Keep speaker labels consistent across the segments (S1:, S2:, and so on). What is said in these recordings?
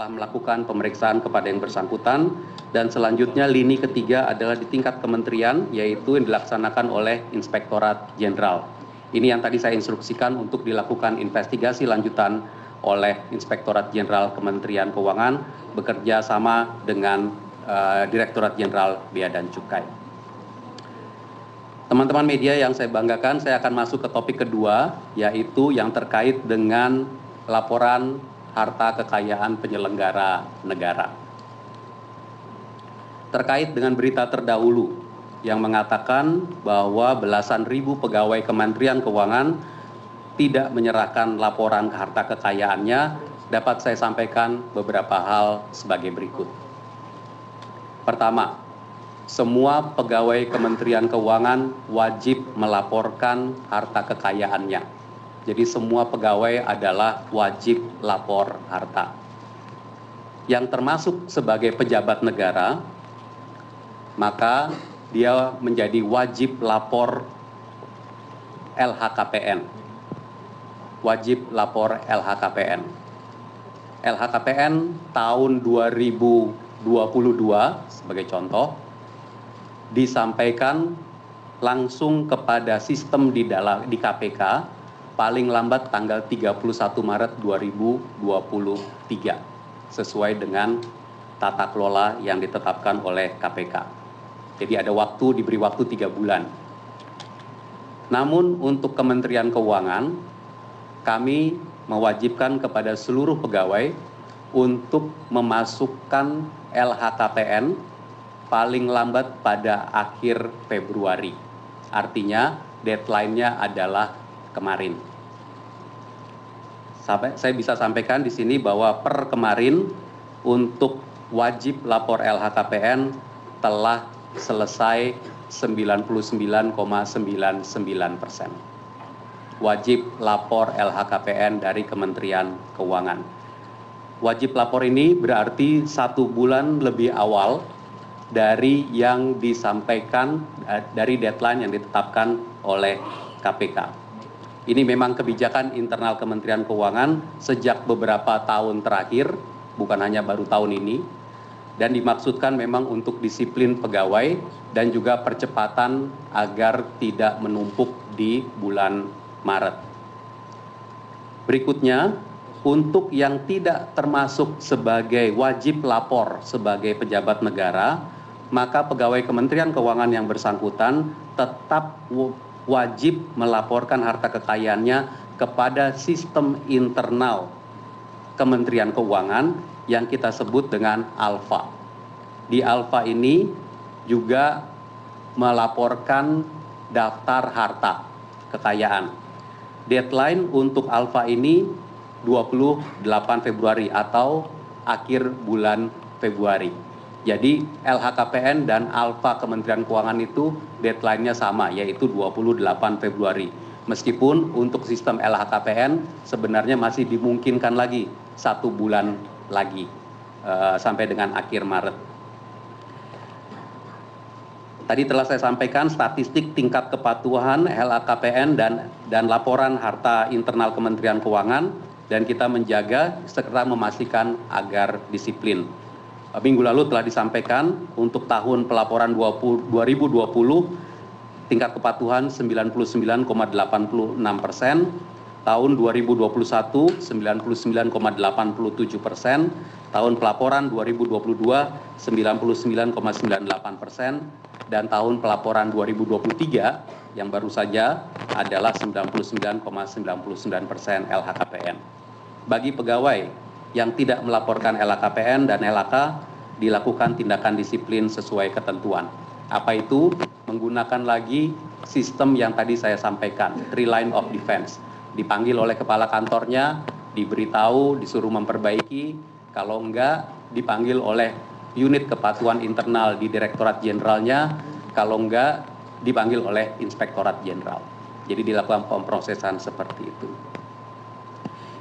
S1: telah melakukan pemeriksaan kepada yang bersangkutan dan selanjutnya lini ketiga adalah di tingkat kementerian yaitu yang dilaksanakan oleh Inspektorat Jenderal. Ini yang tadi saya instruksikan untuk dilakukan investigasi lanjutan oleh Inspektorat Jenderal Kementerian Keuangan bekerja sama dengan uh, Direktorat Jenderal Bea dan Cukai. Teman-teman media yang saya banggakan, saya akan masuk ke topik kedua, yaitu yang terkait dengan laporan harta kekayaan penyelenggara negara. Terkait dengan berita terdahulu yang mengatakan bahwa belasan ribu pegawai Kementerian Keuangan tidak menyerahkan laporan harta kekayaannya, dapat saya sampaikan beberapa hal sebagai berikut. Pertama, semua pegawai Kementerian Keuangan wajib melaporkan harta kekayaannya. Jadi semua pegawai adalah wajib lapor harta. Yang termasuk sebagai pejabat negara, maka dia menjadi wajib lapor LHKPN. Wajib lapor LHKPN. LHKPN tahun 2022 sebagai contoh disampaikan langsung kepada sistem di dalam di KPK paling lambat tanggal 31 Maret 2023 sesuai dengan tata kelola yang ditetapkan oleh KPK. Jadi ada waktu diberi waktu tiga bulan. Namun untuk Kementerian Keuangan kami mewajibkan kepada seluruh pegawai untuk memasukkan LHKPN paling lambat pada akhir Februari. Artinya deadline-nya adalah kemarin. Sampai, saya bisa sampaikan di sini bahwa per kemarin untuk wajib lapor LHKPN telah selesai 99,99 persen. Wajib lapor LHKPN dari Kementerian Keuangan. Wajib lapor ini berarti satu bulan lebih awal dari yang disampaikan eh, dari deadline yang ditetapkan oleh KPK. Ini memang kebijakan internal Kementerian Keuangan sejak beberapa tahun terakhir, bukan hanya baru tahun ini, dan dimaksudkan memang untuk disiplin pegawai dan juga percepatan agar tidak menumpuk di bulan Maret. Berikutnya, untuk yang tidak termasuk sebagai wajib lapor sebagai pejabat negara, maka pegawai Kementerian Keuangan yang bersangkutan tetap wajib melaporkan harta kekayaannya kepada sistem internal Kementerian Keuangan yang kita sebut dengan alfa. Di alfa ini juga melaporkan daftar harta kekayaan. Deadline untuk alfa ini 28 Februari atau akhir bulan Februari. Jadi LHKPN dan Alfa Kementerian Keuangan itu deadline-nya sama yaitu 28 Februari. Meskipun untuk sistem LHKPN sebenarnya masih dimungkinkan lagi satu bulan lagi uh, sampai dengan akhir Maret. Tadi telah saya sampaikan statistik tingkat kepatuhan LHKPN dan dan laporan harta internal Kementerian Keuangan dan kita menjaga serta memastikan agar disiplin minggu lalu telah disampaikan untuk tahun pelaporan 20, 2020 tingkat kepatuhan 99,86 persen, tahun 2021 99,87 persen, tahun pelaporan 2022 99,98 persen, dan tahun pelaporan 2023 yang baru saja adalah 99,99 persen LHKPN. Bagi pegawai yang tidak melaporkan LHKPN dan LHK dilakukan tindakan disiplin sesuai ketentuan. Apa itu? Menggunakan lagi sistem yang tadi saya sampaikan, three line of defense. Dipanggil oleh kepala kantornya, diberitahu, disuruh memperbaiki, kalau enggak dipanggil oleh unit kepatuhan internal di Direktorat Jenderalnya, kalau enggak dipanggil oleh Inspektorat Jenderal. Jadi dilakukan pemrosesan seperti itu.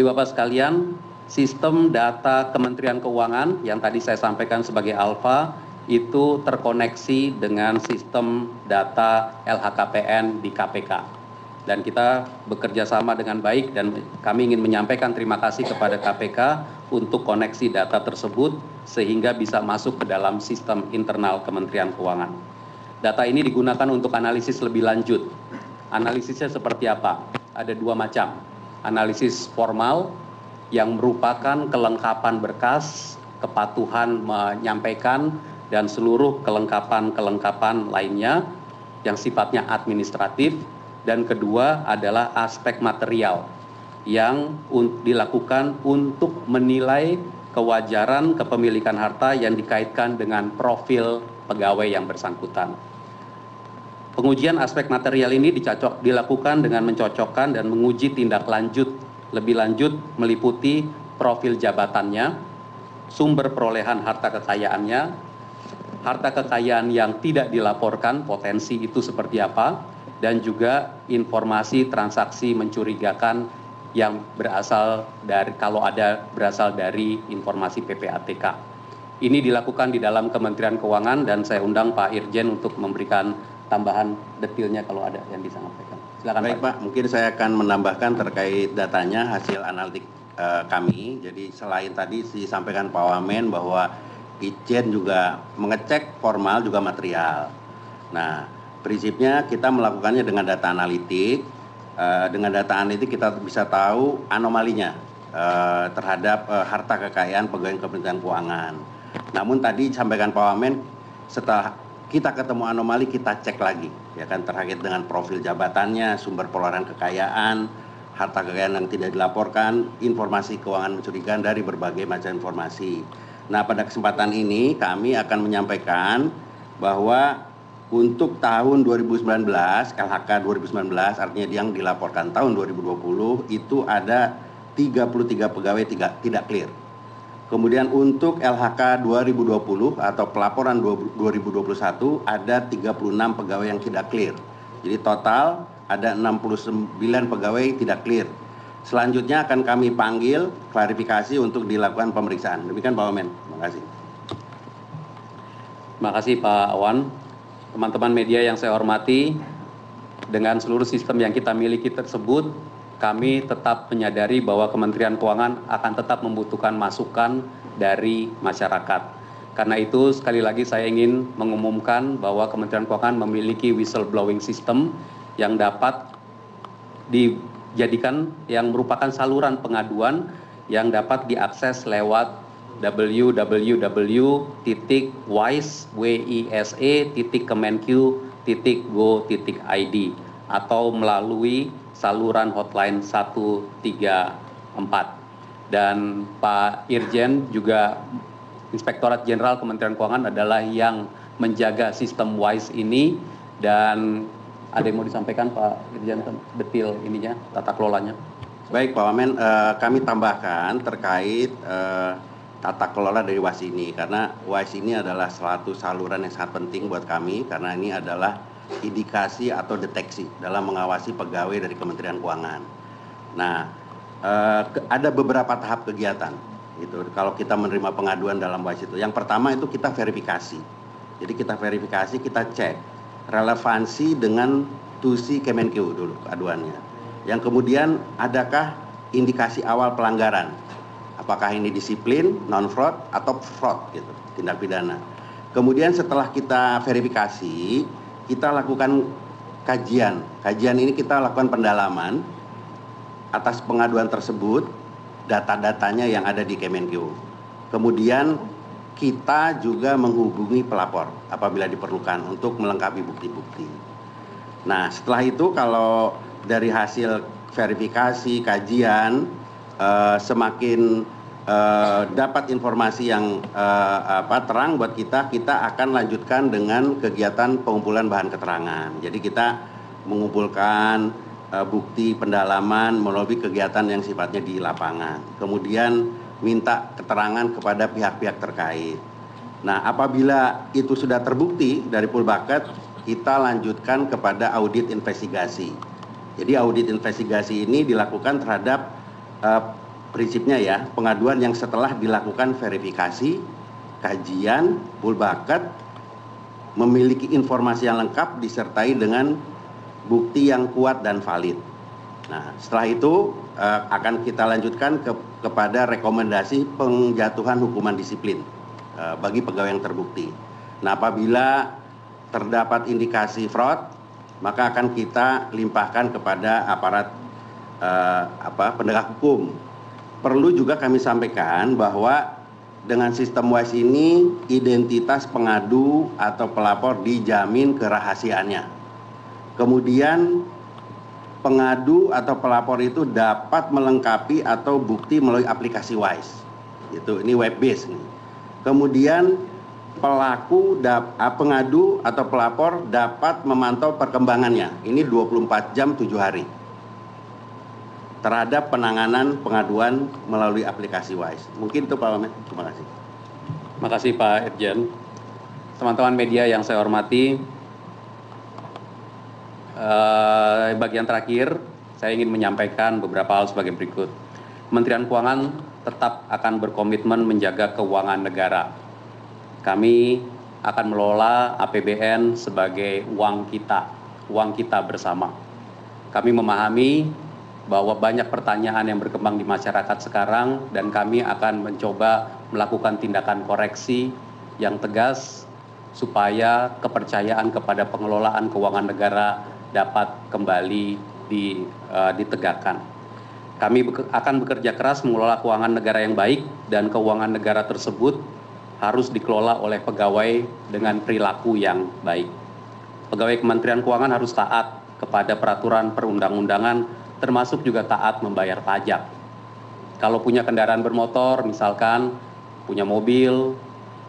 S1: Ibu Bapak sekalian, sistem data Kementerian Keuangan yang tadi saya sampaikan sebagai alfa itu terkoneksi dengan sistem data LHKPN di KPK. dan kita bekerja sama dengan baik dan kami ingin menyampaikan terima kasih kepada KPK untuk koneksi data tersebut sehingga bisa masuk ke dalam sistem internal Kementerian Keuangan. Data ini digunakan untuk analisis lebih lanjut. Analisisnya seperti apa? Ada dua macam. Analisis formal yang merupakan kelengkapan berkas, kepatuhan menyampaikan, dan seluruh kelengkapan-kelengkapan lainnya yang sifatnya administratif dan kedua adalah aspek material yang dilakukan untuk menilai kewajaran kepemilikan harta yang dikaitkan dengan profil pegawai yang bersangkutan. Pengujian aspek material ini dilakukan dengan mencocokkan dan menguji tindak lanjut lebih lanjut meliputi profil jabatannya, sumber perolehan harta kekayaannya, harta kekayaan yang tidak dilaporkan potensi itu seperti apa, dan juga informasi transaksi mencurigakan yang berasal dari kalau ada berasal dari informasi PPATK. Ini dilakukan di dalam Kementerian Keuangan dan saya undang Pak Irjen untuk memberikan tambahan detailnya kalau ada yang disampaikan.
S2: Silakan Baik Pak. Pak, mungkin saya akan menambahkan terkait datanya hasil analitik eh, kami. Jadi selain tadi disampaikan Pak Wamen bahwa Ijen juga mengecek formal juga material. Nah, prinsipnya kita melakukannya dengan data analitik. Uh, dengan data analitik kita bisa tahu anomalinya uh, terhadap harta kekayaan pegawai Kementerian Keuangan. Namun tadi disampaikan Pak Wamen setelah kita ketemu anomali kita cek lagi ya kan terkait dengan profil jabatannya, sumber pengeluaran kekayaan, harta kekayaan yang tidak dilaporkan, informasi keuangan mencurigakan dari berbagai macam informasi. Nah, pada kesempatan ini kami akan menyampaikan bahwa untuk tahun 2019, LHK 2019 artinya yang dilaporkan tahun 2020 itu ada 33 pegawai tidak clear. Kemudian untuk LHK 2020 atau pelaporan 2021 ada 36 pegawai yang tidak clear. Jadi total ada 69 pegawai tidak clear. Selanjutnya akan kami panggil klarifikasi untuk dilakukan pemeriksaan. Demikian Pak Wamen. Terima kasih.
S1: Terima kasih Pak Awan teman-teman media yang saya hormati, dengan seluruh sistem yang kita miliki tersebut, kami tetap menyadari bahwa Kementerian Keuangan akan tetap membutuhkan masukan dari masyarakat. Karena itu, sekali lagi saya ingin mengumumkan bahwa Kementerian Keuangan memiliki whistleblowing system yang dapat dijadikan yang merupakan saluran pengaduan yang dapat diakses lewat www.wise.kemenq.go.id atau melalui saluran hotline 134. Dan Pak Irjen juga Inspektorat Jenderal Kementerian Keuangan adalah yang menjaga sistem WISE ini dan ada yang mau disampaikan Pak Irjen detail ininya tata kelolanya.
S2: Baik Pak Wamen, eh, kami tambahkan terkait eh, tata kelola dari WAS ini karena WAS ini adalah suatu saluran yang sangat penting buat kami karena ini adalah indikasi atau deteksi dalam mengawasi pegawai dari Kementerian Keuangan. Nah, eh, ada beberapa tahap kegiatan itu kalau kita menerima pengaduan dalam WAS itu. Yang pertama itu kita verifikasi. Jadi kita verifikasi, kita cek relevansi dengan tusi Kemenkeu dulu aduannya. Yang kemudian adakah indikasi awal pelanggaran apakah ini disiplin, non fraud atau fraud gitu, tindak pidana. Kemudian setelah kita verifikasi, kita lakukan kajian. Kajian ini kita lakukan pendalaman atas pengaduan tersebut, data-datanya yang ada di Kemenkeu. Kemudian kita juga menghubungi pelapor apabila diperlukan untuk melengkapi bukti-bukti. Nah, setelah itu kalau dari hasil verifikasi, kajian, uh, semakin uh, dapat informasi yang uh, apa terang buat kita, kita akan lanjutkan dengan kegiatan pengumpulan bahan keterangan. Jadi kita mengumpulkan uh, bukti pendalaman melalui kegiatan yang sifatnya di lapangan. Kemudian minta keterangan kepada pihak-pihak terkait. Nah, apabila itu sudah terbukti dari Pulbaket, kita lanjutkan kepada audit investigasi. Jadi audit investigasi ini dilakukan terhadap uh, prinsipnya ya pengaduan yang setelah dilakukan verifikasi, kajian, pulbakat, memiliki informasi yang lengkap disertai dengan bukti yang kuat dan valid. Nah, setelah itu uh, akan kita lanjutkan ke, kepada rekomendasi penjatuhan hukuman disiplin uh, bagi pegawai yang terbukti. Nah, apabila terdapat indikasi fraud, maka akan kita limpahkan kepada aparat uh, apa penegak hukum. Perlu juga kami sampaikan bahwa dengan sistem WISE ini identitas pengadu atau pelapor dijamin kerahasiaannya. Kemudian pengadu atau pelapor itu dapat melengkapi atau bukti melalui aplikasi WISE. Itu ini web based nih. Kemudian pelaku dap, pengadu atau pelapor dapat memantau perkembangannya. Ini 24 jam 7 hari terhadap penanganan pengaduan melalui aplikasi WISE. Mungkin itu Pak Wamen. Terima kasih.
S1: Terima kasih Pak Irjen. Teman-teman media yang saya hormati, eh, bagian terakhir saya ingin menyampaikan beberapa hal sebagai berikut. Kementerian Keuangan tetap akan berkomitmen menjaga keuangan negara. Kami akan melola APBN sebagai uang kita, uang kita bersama. Kami memahami bahwa banyak pertanyaan yang berkembang di masyarakat sekarang dan kami akan mencoba melakukan tindakan koreksi yang tegas supaya kepercayaan kepada pengelolaan keuangan negara dapat kembali di, uh, ditegakkan. Kami akan bekerja keras mengelola keuangan negara yang baik dan keuangan negara tersebut harus dikelola oleh pegawai dengan perilaku yang baik. Pegawai Kementerian Keuangan harus taat kepada peraturan perundang-undangan termasuk juga taat membayar pajak. Kalau punya kendaraan bermotor, misalkan punya mobil,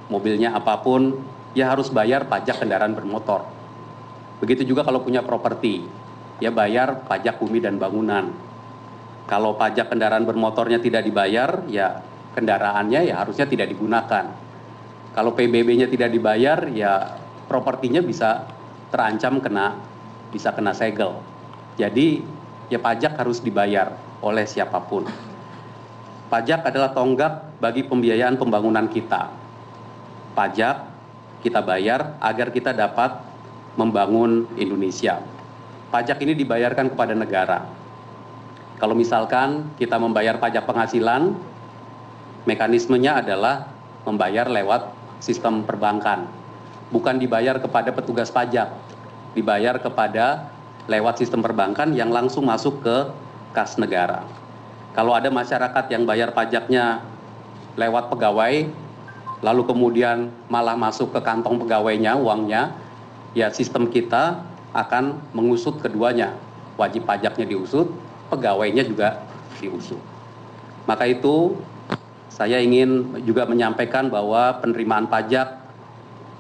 S1: mobilnya apa pun, ya harus bayar pajak kendaraan bermotor. Begitu juga kalau punya properti, ya bayar pajak bumi dan bangunan. Kalau pajak kendaraan bermotornya tidak dibayar, ya kendaraannya ya harusnya tidak digunakan. Kalau PBB-nya tidak dibayar, ya propertinya bisa terancam kena bisa kena segel. Jadi ya pajak harus dibayar oleh siapa pun. Pajak adalah tonggak bagi pembiayaan pembangunan kita. Pajak kita bayar agar kita dapat membangun Indonesia. Pajak ini dibayarkan kepada negara. Kalau misalkan kita membayar pajak penghasilan, mekanismenya adalah membayar lewat sistem perbankan. Bukan dibayar kepada petugas pajak, dibayar kepada lewat sistem perbankan yang langsung masuk ke kas negara. Kalau ada masyarakat yang bayar pajaknya lewat pegawai, lalu kemudian malah masuk ke kantong pegawainya uangnya, ya sistem kita akan mengusut keduanya. Wajib pajaknya diusut, pegawainya juga diusut. Maka itu saya ingin juga menyampaikan bahwa penerimaan pajak,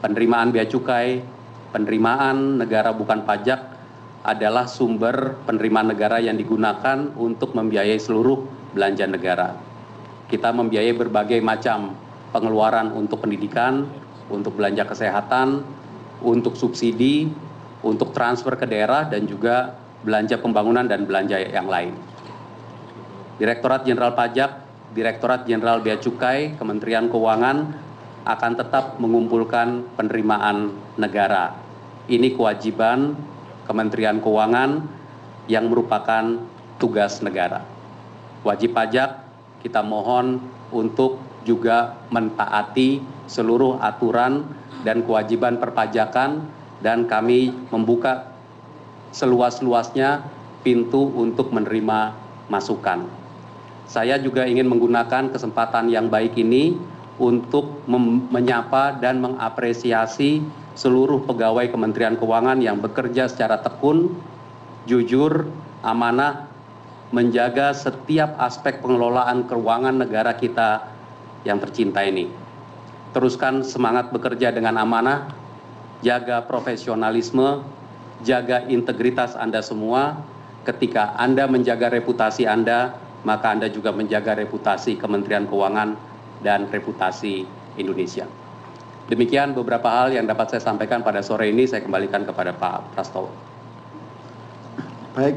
S1: penerimaan bea cukai, penerimaan negara bukan pajak adalah sumber penerimaan negara yang digunakan untuk membiayai seluruh belanja negara. Kita membiayai berbagai macam pengeluaran untuk pendidikan, untuk belanja kesehatan, untuk subsidi, untuk transfer ke daerah dan juga belanja pembangunan dan belanja yang lain. Direktorat Jenderal Pajak, Direktorat Jenderal Bea Cukai, Kementerian Keuangan akan tetap mengumpulkan penerimaan negara. Ini kewajiban Kementerian Keuangan yang merupakan tugas negara. Wajib pajak kita mohon untuk juga mentaati seluruh aturan dan kewajiban perpajakan dan kami membuka seluas-luasnya pintu untuk menerima masukan. Saya juga ingin menggunakan kesempatan yang baik ini untuk menyapa dan mengapresiasi seluruh pegawai Kementerian Keuangan yang bekerja secara tekun, jujur, amanah, menjaga setiap aspek pengelolaan keuangan negara kita yang tercinta ini. Teruskan semangat bekerja dengan amanah, jaga profesionalisme, jaga integritas Anda semua. Ketika Anda menjaga reputasi Anda, maka Anda juga menjaga reputasi Kementerian Keuangan dan reputasi Indonesia. Demikian beberapa hal yang dapat saya sampaikan pada sore ini. Saya kembalikan kepada Pak Prastowo.
S3: Baik,